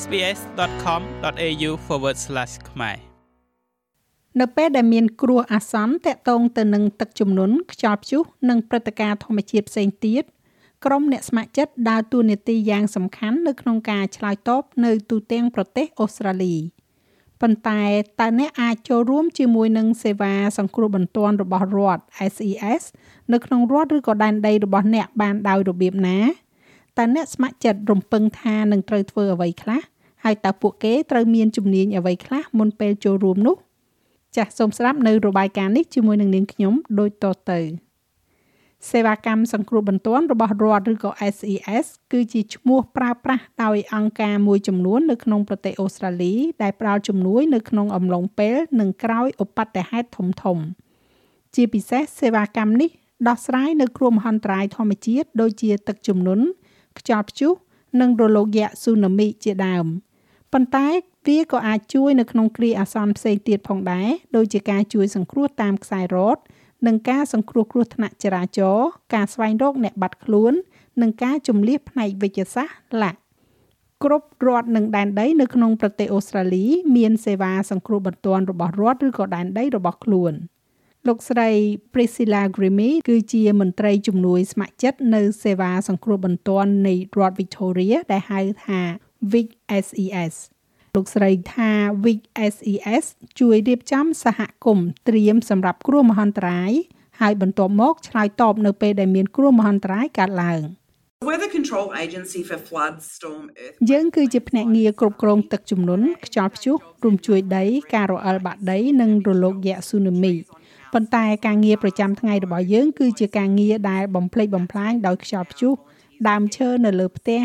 sbs.com.au/ ខ្មែរនៅពេលដែលមានគ្រោះអាសន្នតាក់ទងទៅនឹងទឹកជំនន់ខ្យល់ព្យុះនិងព្រឹត្តិការណ៍ធម្មជាតិផ្សេងទៀតក្រុមអ្នកស្ម័គ្រចិត្តដើរតួនាទីយ៉ាងសំខាន់នៅក្នុងការឆ្លើយតបនៅទូទាំងប្រទេសអូស្ត្រាលីប៉ុន្តែតើអ្នកអាចចូលរួមជាមួយនឹងសេវាសង្គ្រោះបន្ទាន់របស់រដ្ឋ SES នៅក្នុងរដ្ឋឬក៏ដែនដីរបស់អ្នកបានដោយរបៀបណា តើអ្នកស្ម័គ្រចិត្តរំពឹងថានឹងត្រូវធ្វើអ្វីខ្លះហើយតើពួកគេត្រូវមានជំនាញអ្វីខ្លះមុនពេលចូលរួមនោះ ចាសសូមស្ដាប់នៅរបាយការណ៍នេះជាមួយនឹងនាងខ្ញុំដូចតទៅសេវាកម្មសង្គ្រោះបន្ទាន់របស់រដ្ឋឬក៏ SES គឺជាឈ្មោះប្រើប្រាស់ដោយអង្គការមួយចំនួននៅក្នុងប្រទេសអូស្ត្រាលី ដែលផ្ដល់ជំនួយនៅក្នុងអំឡុងពេលនិងក្រោយឧបទ្ទហេតុធំធំ ជាពិសេសសេវាកម្មនេះដោះស្រាយនៅគ្រោះមហន្តរាយធម្មជាតិដូចជាទឹកជំនន់ ខ្យល់ព្យុះនិងរលកយក្សស៊ូណាមីជាដើមប៉ុន្តែវាក៏អាចជួយនៅក្នុងគ្រាអាសន្នផ្សេងទៀតផងដែរដូចជាការជួយសង្គ្រោះតាមខ្សែរ៉ូតនិងការសង្គ្រោះគ្រោះថ្នាក់ចរាចរណ៍ការស្វែងរកអ្នកបាត់ខ្លួននិងការជំនះផ្នែកវិទ្យាសាស្ត្រឡាក់គ្រប់រដ្ឋនិងដែនដីនៅក្នុងប្រទេសអូស្ត្រាលីមានសេវាសង្គ្រោះបន្ទាន់របស់រដ្ឋឬក៏ដែនដីរបស់ខ្លួន។ លោកស្រី Priscilla Grimmie គឺជាមន្ត្រីជំនួយស្ម័គ្រចិត្តនៅសេវាសង្គ្រោះបន្ទាន់នៃរដ្ឋ Victoria ដែលហៅថា Vic SES លោកស្រីថា Vic SES ជួយរៀបចំសហគមន៍ត្រៀមសម្រាប់គ្រោះមហន្តរាយហើយបន្ទាប់មកឆ្លើយតបនៅពេលដែលមានគ្រោះមហន្តរាយកើតឡើង Weather Control Agency for Flood Storm Earth យើងគឺជាភ្នាក់ងារគ្រប់គ្រងទឹកជំនន់ខ្យល់ព្យុះរួមជួយដីការរអិលបាក់ដី និងរលកយក្សស៊ូណាមី ប៉ុន្តែការងារប្រចាំថ្ងៃរបស់យើង គឺជាការងារដែលបំភ្លេចបំផ្លាញដោយខ្យល់ព្យុះដើមឈើនៅលើផ្ទះ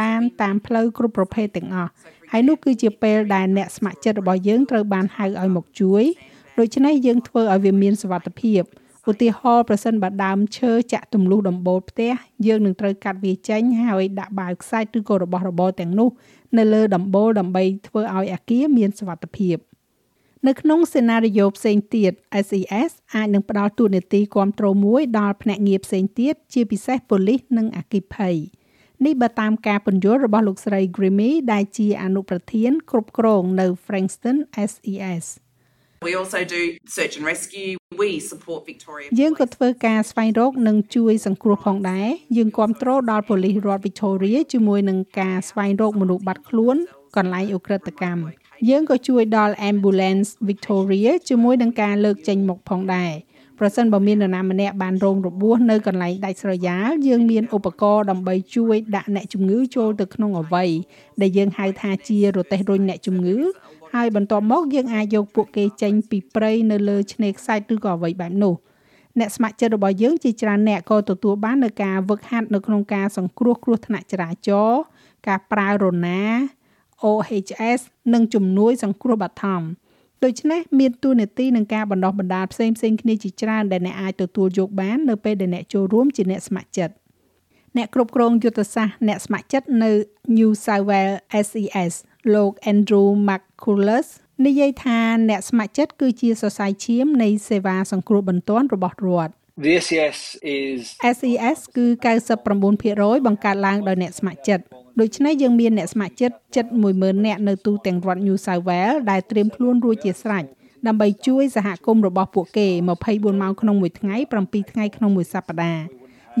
ឡានតាមផ្លូវគ្រប់ប្រភេទទាំងអស់ហើយនោះគឺជាពេលដែលអ្នកស្ម័គ្រចិត្តរបស់យើងត្រូវបានហៅឲ្យមកជួយដូច្នេះយើងធ្វើឲ្យវាមានសុវត្ថិភាពឧទាហរណ៍ប្រសិនបើដើមឈើចាក់ទម្លុះដំបូលផ្ទះយើងនឹងត្រូវកាត់វាចេញហើយដាក់បាវខ្សាច់ឬក៏របស់របរទាំងនោះ នៅលើដំបូលដើម្បីធ្វើឲ្យអាគារមានសុវត្ថិភាព។ នៅក្នុងសេណារីយ៉ូផ្សេងទៀត SES អាចនឹងផ្ដល់ទូនាទីគ្រប់គ្រងមួយដល់ភ្នាក់ងារផ្សេងទៀតជាពិសេសប៉ូលីសនិងអគ្គិភ័យនេះបើតាមការពន្យល់របស់លោកស្រី Grimmy ដែលជាអនុប្រធានគ្រប់គ្រងនៅ Frankston SES We also do search and rescue. We support Victoria. យើងក៏ធ្វើការស្វែងរកនិងជួយសង្គ្រោះផងដែរយើងគ្រប់គ្រងដល់ប៉ូលីសរដ្ឋ Victoria ជាមួយនឹងការស្វែងរកមនុស្សបាត់ខ្លួនកន្លែងអ ுக ្រិតកម្ម យើងក៏ជួយដល់ Ambulance Victoria ជាមួយនឹងការលើកចេញមុខផងដែរប្រសិនបើមាននរណាម្នាក់បានរងរបួសនៅកន្លែងដាច់ស្រយាលយើងមានឧបករណ៍ដើម្បីជួយដាក់អ្នកជំងឺចូលទៅក្នុងអវ័យដែលយើងហៅថាជារទេះរុញអ្នកជំងឺហើយបន្ទាប់មកយើងអាចយកពួកគេចេញពីព្រៃនៅលើឆ្នេរខ្សាច់ឬក៏អ្វីបែបនោះអ្នកស្ម័គ្រចិត្តរបស់យើងជាច្រើនអ្នកក៏ទទួលបាននៅការវឹកហាត់នៅក្នុងការសង្គ្រោះគ្រោះថ្នាក់ចរាចរណ៍ការប្រើរណា OHS និងជំនួយសង្គ្រោះបឋមដូច្នេះមានទួនាទីនឹងការបណ្ដោះបណ្ដាលផ្សេងផ្សេងគ្នាជាច្រើនដែលអ្នកអាចទទួលយកបាននៅពេលដែលអ្នកចូលរួមជាអ្នកស្ម័គ្រចិត្តអ្នកគ្រប់គ្រងយុទ្ធសាស្ត្រអ្នកស្ម័គ្រចិត្តនៅ New South Wales SES លោក Andrew McCullers និយាយថាអ្នកស្ម័គ្រចិត្តគឺជាសរសៃឈាមនៃសេវាសង្គ្រោះបន្ទាន់របស់រដ្ឋ The SES is SES គឺ99%បង្កើតឡើងដោយអ្នកស្ម័គ្រចិត្ត ដូច្នេះយើងមានអ្នកស្ម័គ្រចិត្តជិត10000នាក់នៅទូទាំងរដ្ឋ New South Wales ដែលត្រៀមខ្លួនរួចជាស្រេចដើម្បីជួយសហគមន៍របស់ពួកគេ24ម៉ោងក្នុងមួយថ្ងៃ7ថ្ងៃក្នុងមួយសប្តាហ៍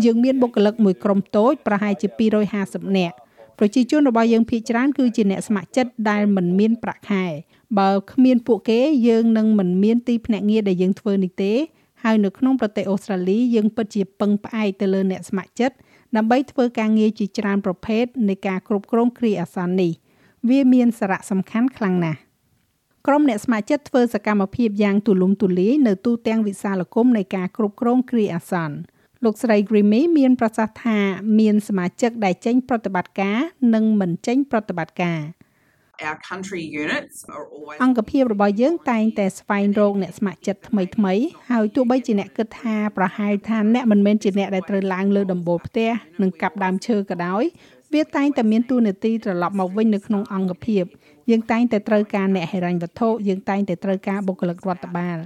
យើងមានបុគ្គលិកមួយក្រុមតូចប្រហែលជា250នាក់ប្រជាជនរបស់យើងភាគច្រើនគឺជាអ្នកស្ម័គ្រចិត្តដែលមិនមានប្រាក់ខែបើគ្មានពួកគេយើងនឹងមិនមានទីភ្នាក់ងារដែលយើងធ្វើនេះទេហើយនៅក្នុងប្រទេសអូស្ត្រាលីយើងពិតជាពឹងផ្អែកទៅលើអ្នកស្ម័គ្រចិត្ត ដើម្បីធ្វើការងារជាច្រើនប្រភេទនៃការគ្រប់គ្រងគ្រាអាសន្ននេះវាមានសារៈសំខាន់ខ្លាំងណាស់ក្រុមអ្នកស្ម័គ្រចិត្តធ្វើសកម្មភាពយ៉ាងទូលំទូលាយនៅទូទាំងវិសាលគមនៃការគ្រប់គ្រងគ្រាអាសន្នលោកស្រី Grimmy មានប្រសាសន៍ថាមានសមាជិកដែលចេញប្រតិបត្តិការនិងមិនចេញប្រតិបត្តិការ our country units are always អង្គភាពរបស់យើងតែងតែស្វែងរកអ្នកស្ម័គ្រចិត្តថ្មីថ្មីហើយទោះបីជាអ្នកគិតថាប្រហែលថាអ្នកមិនមែនជាអ្នកដែលត្រូវឡើងលើដំបូលផ្ទះនិងកាប់ដើមឈើក៏ដោយវាតែងតែមានទូនាទីត្រឡប់មកវិញនៅក្នុងអង្គភាពយើងតែងតែត្រូវការអ្នកហិរញ្ញវត្ថុយើងតែងតែត្រូវការបុគ្គលិករដ្ឋបាល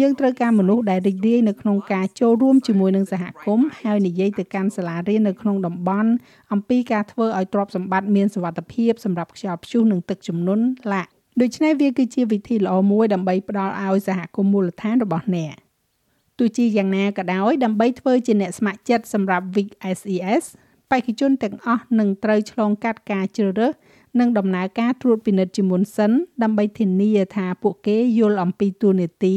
យើងត្រូវការមនុស្សដែលរីករាយនៅក្នុងការចូលរួមជាមួយនឹងសហគមន៍ហើយនិយាយទៅកាន់សាលារៀននៅក្នុងតំបន់អំពីការធ្វើឲ្យទ្រព្យសម្បត្តិមានសុវត្ថិភាពសម្រាប់ខ្យល់ព្យុះនិងទឹកជំនន់ឡាក់ដូច្នេះវាគឺជាវិធីល្អមួយដើម្បីផ្ដល់ឲ្យសហគមន៍មូលដ្ឋានរបស់អ្នកទោះជាយ៉ាងណាក៏ដោយដើម្បីធ្វើជាអ្នកស្ម័គ្រចិត្តសម្រាប់ Week SES បេក្ខជនទាំងអស់នឹងត្រូវឆ្លងកាត់ការជ្រើសរើសនិងដំណើរការត្រួតពិនិត្យជាមុនសិនដើម្បីធានាថាពួកគេយល់អំពីទួលនីតិ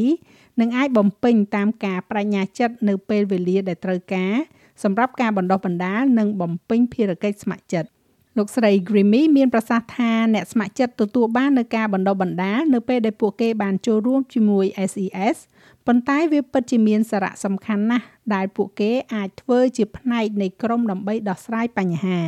និងអាចបំពេញតាមការបញ្ញាចិត្តនៅពេលវេលាដែលត្រូវការសម្រាប់ការបណ្ដុះបណ្ដាលនិងបំពេញភារកិច្ចស្ម័គ្រចិត្តលោកស្រី Grimmy មានប្រសាសន៍ថាអ្នកស្ម័គ្រចិត្តទទួលបាននូវការបណ្ដុះបណ្ដាលនៅពេលដែលពួកគេបានចូលរួមជាមួយ SES ប៉ុន្តែវាពិតជាមានសារៈសំខាន់ណាស់ដែលពួកគេអាចធ្វើជាផ្នែកនៃក្រុមដើម្បីដោះស្រាយបញ្ហា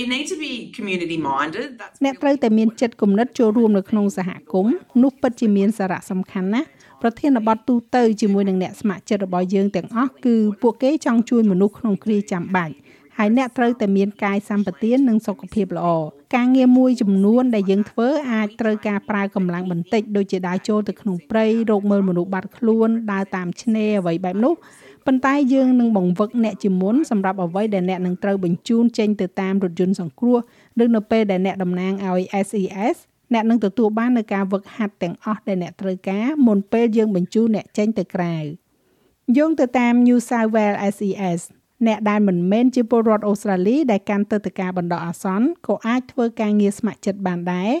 You need to be community minded. That's អ្នកត្រូវតែមានចិត្តគំនិតចូលរួមនៅក្នុងសហគមន៍នោះពិតជាមានសារៈសំខាន់ណាស់ ប្រធានបទទូទៅជាមួយនឹងអ្នកស្ម័គ្រចិត្តរបស់យើងទាំងអស់គឺពួកគេចង់ជួយមនុស្សក្នុងគ្រាចាំបាច់ហើយអ្នកត្រូវតែមានកាយសម្បទាននិងសុខភាពល្អការងារមួយចំនួនដែលយើងធ្វើអាចត្រូវការប្រើកម្លាំងបន្តិចដូចជាដើរចូលទៅក្នុងព្រៃរកមើលមនុស្សបាត់ខ្លួនដើរតាមឆ្នេរអ្វីបែបនោះប៉ុន្តែយើងនឹងបង្វឹកអ្នកជាមុនសម្រាប់អ្វីដែលអ្នកនឹងត្រូវបញ្ជូនចេញទៅតាមរថយន្តសង្គ្រោះឬនៅពេលដែលអ្នកតំណាងឲ្យ SES អ្នកនឹងទទួលបាននូវការវឹកហាត់ទាំងអស់ដែលអ្នកត្រូវការមុនពេលយើងបញ្ជូនអ្នកចេញទៅក្រៅយោងទៅតាម New South Wales SES អ្នកដែលមិនមែនជាពលរដ្ឋអូស្ត្រាលីដែលកាន់ទឹកតការបណ្ដោះអាសន្នក៏អាចធ្វើការងារស្ម័គ្រចិត្តបានដែរ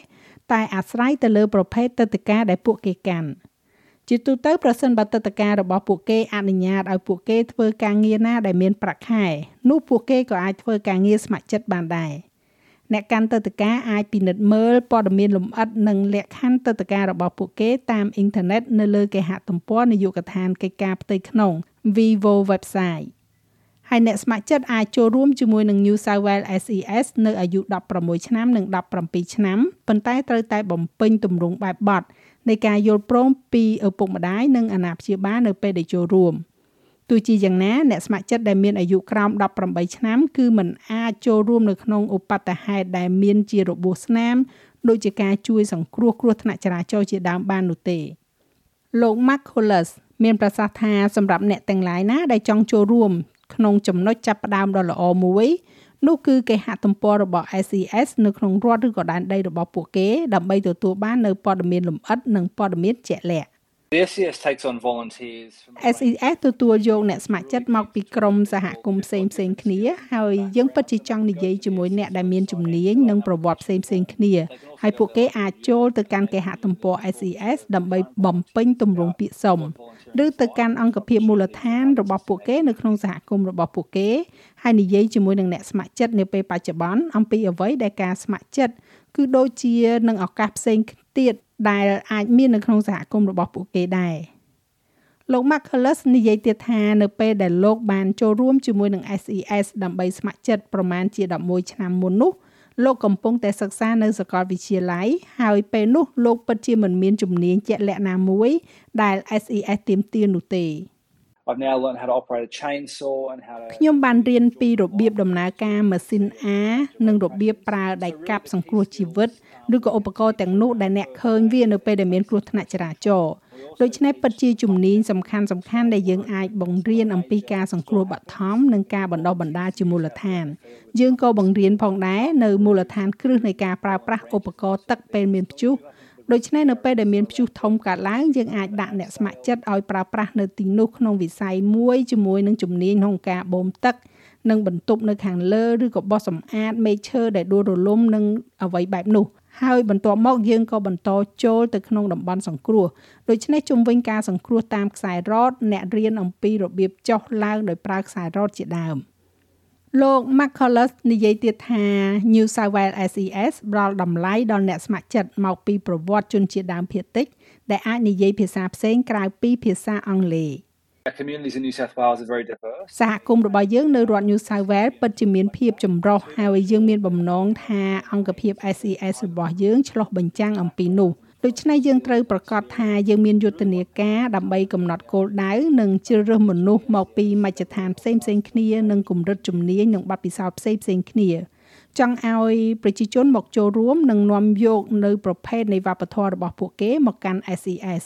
តែអាស្រ័យទៅលើប្រភេទទឹកតការដែលពួកគេកាន់ជាទូទៅប្រសិនបើទឹកតការរបស់ពួកគេអនុញ្ញាតឲ្យពួកគេធ្វើការងារណាដែលមានប្រាក់ខែនោះពួកគេក៏អាចធ្វើការងារស្ម័គ្រចិត្តបានដែរ អ្នកកាន់ទឹកតការអាចពិនិត្យមើលព័ត៌មានលម្អិតនិងលក្ខខណ្ឌទឹកតការរបស់ពួកគេតាមអ៊ីនធឺណិតនៅលើគេហទំព័រនាយកដ្ឋានកិច្ចការផ្ទៃក្នុង Vivo website ហើយអ្នកស្ម័គ្រចិត្តអាចចូលរួមជាមួយនឹង New South Wales SES នៅអាយុ16ឆ្នាំនិង17ឆ្នាំប៉ុន្តែត្រូវតែបំពេញទម្រង់បែបបទនៃការយល់ព្រមពីឪពុកម្ដាយនិងអាណាព្យាបាលនៅពេលដែលចូលរួម ទោះជាយ៉ាងណាអ្នកស្ម័គ្រចិត្តដែលមានអាយុក្រោម18ឆ្នាំគឺមិនអាចចូលរួមនៅក្នុងឧបតហេតុដែលមានជារបួសស្នាមដូចជាការជួយសង្គ្រោះគ្រោះថ្នាក់ចរាចរណ៍ជាដើមបាននោះទេលោក Mark Hollis មានប្រសាសន៍ថាសម្រាប់អ្នកទាំងឡាយណាដែលចង់ចូលរួមក្នុងចំណុចចាប់ផ្ដើមដ៏ល្អមួយនោះគឺគេហទំព័ររបស់ SES នៅក្នុងរដ្ឋឬក៏ដែនដីរបស់ពួកគេដើម្បីទទួលបាននៅព័ត៌មានលម្អិតនិងព័ត៌មានជាក់លាក់ The SES takes on volunteers from SES ទទួលយកអ្នកស្ម័គ្រចិត្តមកពីក្រមសហគមន៍ផ្សេងផ្សេងគ្នាហើយយើងពិតជាចង់និយាយជាមួយអ្នកដែលមានជំនាញនិងប្រវត្តិផ្សេងផ្សេងគ្នាហើយពួកគេអាចចូលទៅកាន់គេហទំព័រ SES ដើម្បីបំពេញទម្រង់ពាក្យសុំឬទៅកាន់អង្គភាពមូលដ្ឋានរបស់ពួកគេនៅក្នុងសហគមន៍របស់ពួកគេហើយនិយាយជាមួយនឹងអ្នកស្ម័គ្រចិត្តនាពេលបច្ចុប្បន្នអំពីអ្វីដែលការស្ម័គ្រចិត្តគឺដូចជានឹងឱកាសផ្សេង ទៀតដែលអាចមាននៅក្នុងសហគមន៍របស់ពួកគេដែរលោក Marcellus និយាយទៀតថានៅពេលដែលលោកបានចូលរួមជាមួយនឹង SES ដើម្បីស្ម័គ្រចិត្តប្រមាណជា11ឆ្នាំមុននោះលោកកំពុងតែសិក្សានៅសាកលវិទ្យាល័យហើយពេលនោះលោកពិតជាមិនមានជំនាញជាក់លាក់ណាមួយដែល SES ទាមទារនោះទេ ខ្ញុំបានរៀនពីរបៀបដំណើរការម៉ាស៊ីន A និងរបៀបប្រើដៃកាប់សង្គ្រោះជីវិតឬក៏ឧបករណ៍ទាំងនោះដែលអ្នកឃើញវានៅពេលដែលមានគ្រោះថ្នាក់ចរាចរណ៍ដូច្នេះពិតជាជំនាញសំខាន់សំខាន់ដែលយើងអាចបង្រៀនអំពីការសង្គ្រោះបឋមនិងការបណ្ដុះបណ្ដាលជាមូលដ្ឋាន យើងក៏បង្រៀនផងដែរនៅមូលដ្ឋានគ្រឹះនៃការប្រើប្រាស់ឧបករណ៍ទឹកពេលមានព្យុះ ដូច្នេះនៅពេលដែលមានព្យុះធំកើតឡើងយើងអាចដាក់អ្នកស្ម័គ្រចិត្តឲ្យប្រើប្រាស់នៅទីនោះក្នុងវិស័យមួយជាមួយនឹងជំនាញក្នុងការបូមទឹកនិងបន្ទប់នៅខាងលើឬក៏បោះសម្អាតមែកឈើដែលដួលរលំនិងអ្វីបែបនោះហើយបន្ទាប់មកយើងក៏បន្តចូលទៅក្នុងតំបន់សង្គ្រោះដូច្នេះជំវិញការសង្គ្រោះតាមខ្សែរ៉តអ្នករៀនអំពីរបៀបចុះឡើងដោយប្រើខ្សែរ៉តជាដើម លោក McCullough និយាយទៀតថា New South Wales SES ផ្ដល់តម្លៃដល់អ្នកស្ម័គ្រចិត្តមកពីប្រវត្តិជនជាតិដើមភាគតិច ដែលអាចនិយាយភាសាផ្សេងក្រៅពីភាសាអង់គ្លេស Our communities in New South Wales are very diverse. សហគមន៍របស់យើងនៅរដ្ឋ New South Wales ពិតជាមានភាពចម្រុះហើយយើងមានបំណងថាអង្គភាព SES របស់យើងឆ្លោះបញ្ចាំងអំពីនោះ ដូច្នេះយើងត្រូវប្រកាសថាយើងមានយុទ្ធនាការដើម្បីកំណត់គោលដៅនិងជ្រើសរើសមនុស្សមកពីមជ្ឈដ្ឋានផ្សេងផ្សេងគ្នានិងកម្រិតជំនាញនិងបទពិសោធន៍ផ្សេងផ្សេងគ្នាចង់ឲ្យប្រជាជនមកចូលរួមនិងនាំយកនៅប្រភេទនៃវប្បធម៌របស់ពួកគេមកកាន់ SES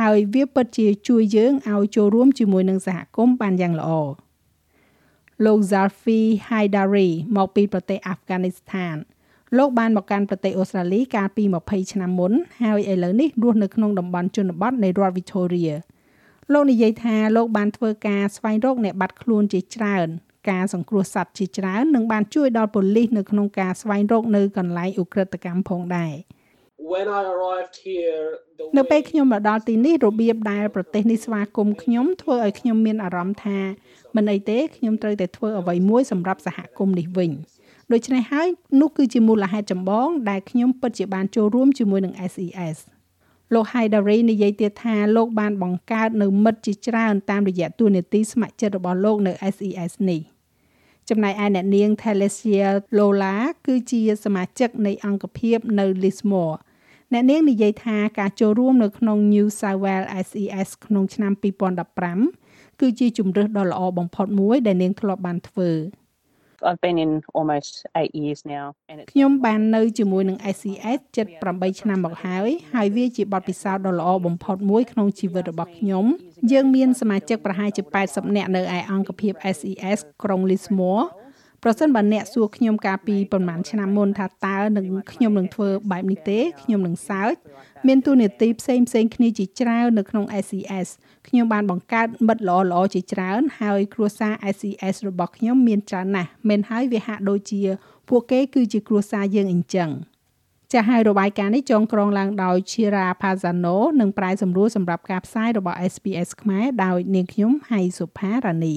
ហើយវាពិតជាជួយយើងឲ្យចូលរួមជាមួយនឹងសហគមន៍បានយ៉ាងល្អលោក Zalfi Haidari មកពីប្រទេសអាហ្វហ្គានីស្ថាន លោកបានមកកាន់ប្រទេសអូស្ត្រាលីកាលពី20ឆ្នាំមុនហើយឥឡូវនេះរស់នៅក្នុងតំបន់ជនបទនៃរដ្ឋ Victoria លោកនិយាយថាលោកបានធ្វើការស្វែងរកអ្នកបាត់ខ្លួនជាច្រើនការសង្គ្រោះសត្វជាច្រើននិងបានជួយដល់ប៉ូលីសនៅក្នុងការស្វែងរកនៅកន្លែងឧក្រិដ្ឋកម្មផងដែរ when I arrived here នៅពេលខ្ញុំមកដល់ទីនេះរបៀបដែលប្រទេសនេះស្វាគមន៍ខ្ញុំធ្វើឲ្យខ្ញុំមានអារម្មណ៍ថាមិនអីទេខ្ញុំត្រូវតែធ្វើអ្វីមួយសម្រាប់សហគមន៍នេះវិញ ដូច្នេះហើយនោះគឺជាមូលហេតុចម្បងដែលខ្ញុំពិតជាបានចូលរួមជាមួយនឹង SES លោក Haidari និយាយទៀតថាលោកបានបង្កើតនៅមិត្តជាច្រើនតាមរយៈទូនាទីស្ម័គ្រចិត្តរបស់លោកនៅ SES នេះចំណែកឯអ្នកនាង Thalesia Lola គឺជាសមាជិកនៃអង្គភាពនៅ Lismore អ្នកនាងនិយាយថាការចូលរួមនៅក្នុង New South Wales SES ក្នុងឆ្នាំ2015គឺជាជំរើសដ៏ល្អបំផុតមួយដែលនាងធ្លាប់បានធ្វើ I've been in almost 8 years now and it's ខ្ញុំបាននៅជាមួយនឹង SES ជិត8ឆ្នាំមកហើយហើយវាជាបទពិសោធន៍ដ៏ល្អបំផុតមួយក្នុងជីវិតរបស់ខ្ញុំយើងមានសមាជិកប្រហែលជា80នាក់នៅឯអង្គភាព SES ក្រុង Lismore ប្រសិនបើអ្នកសួរខ្ញុំកាលពីប្រហែលឆ្នាំមុនថាតើនឹងខ្ញុំនឹងធ្វើបែបនេះទេខ្ញុំនឹងសើចមានទូនាទីផ្សេងផ្សេងគ្នាជាច្រើននៅក្នុង SCS ខ្ញុំបានបង្កើតមិត្តល្អល្អជាច្រើន ហើយគ្រួសារ SCS របស់ខ្ញុំមានច្រើនណាស់មិនហើយវាហាក់ដូចជា ពួកគេគឺជាគ្រួសារយើងអញ្ចឹងចាស់ហើយរបាយការណ៍នេះចងក្រងឡើងដោយ Chira Pazano និងប្រាយសម្រួលសម្រាប់ការផ្សាយរបស់ SPS ខ្មែរដោយនាងខ្ញុំហៃសុផារ៉ានី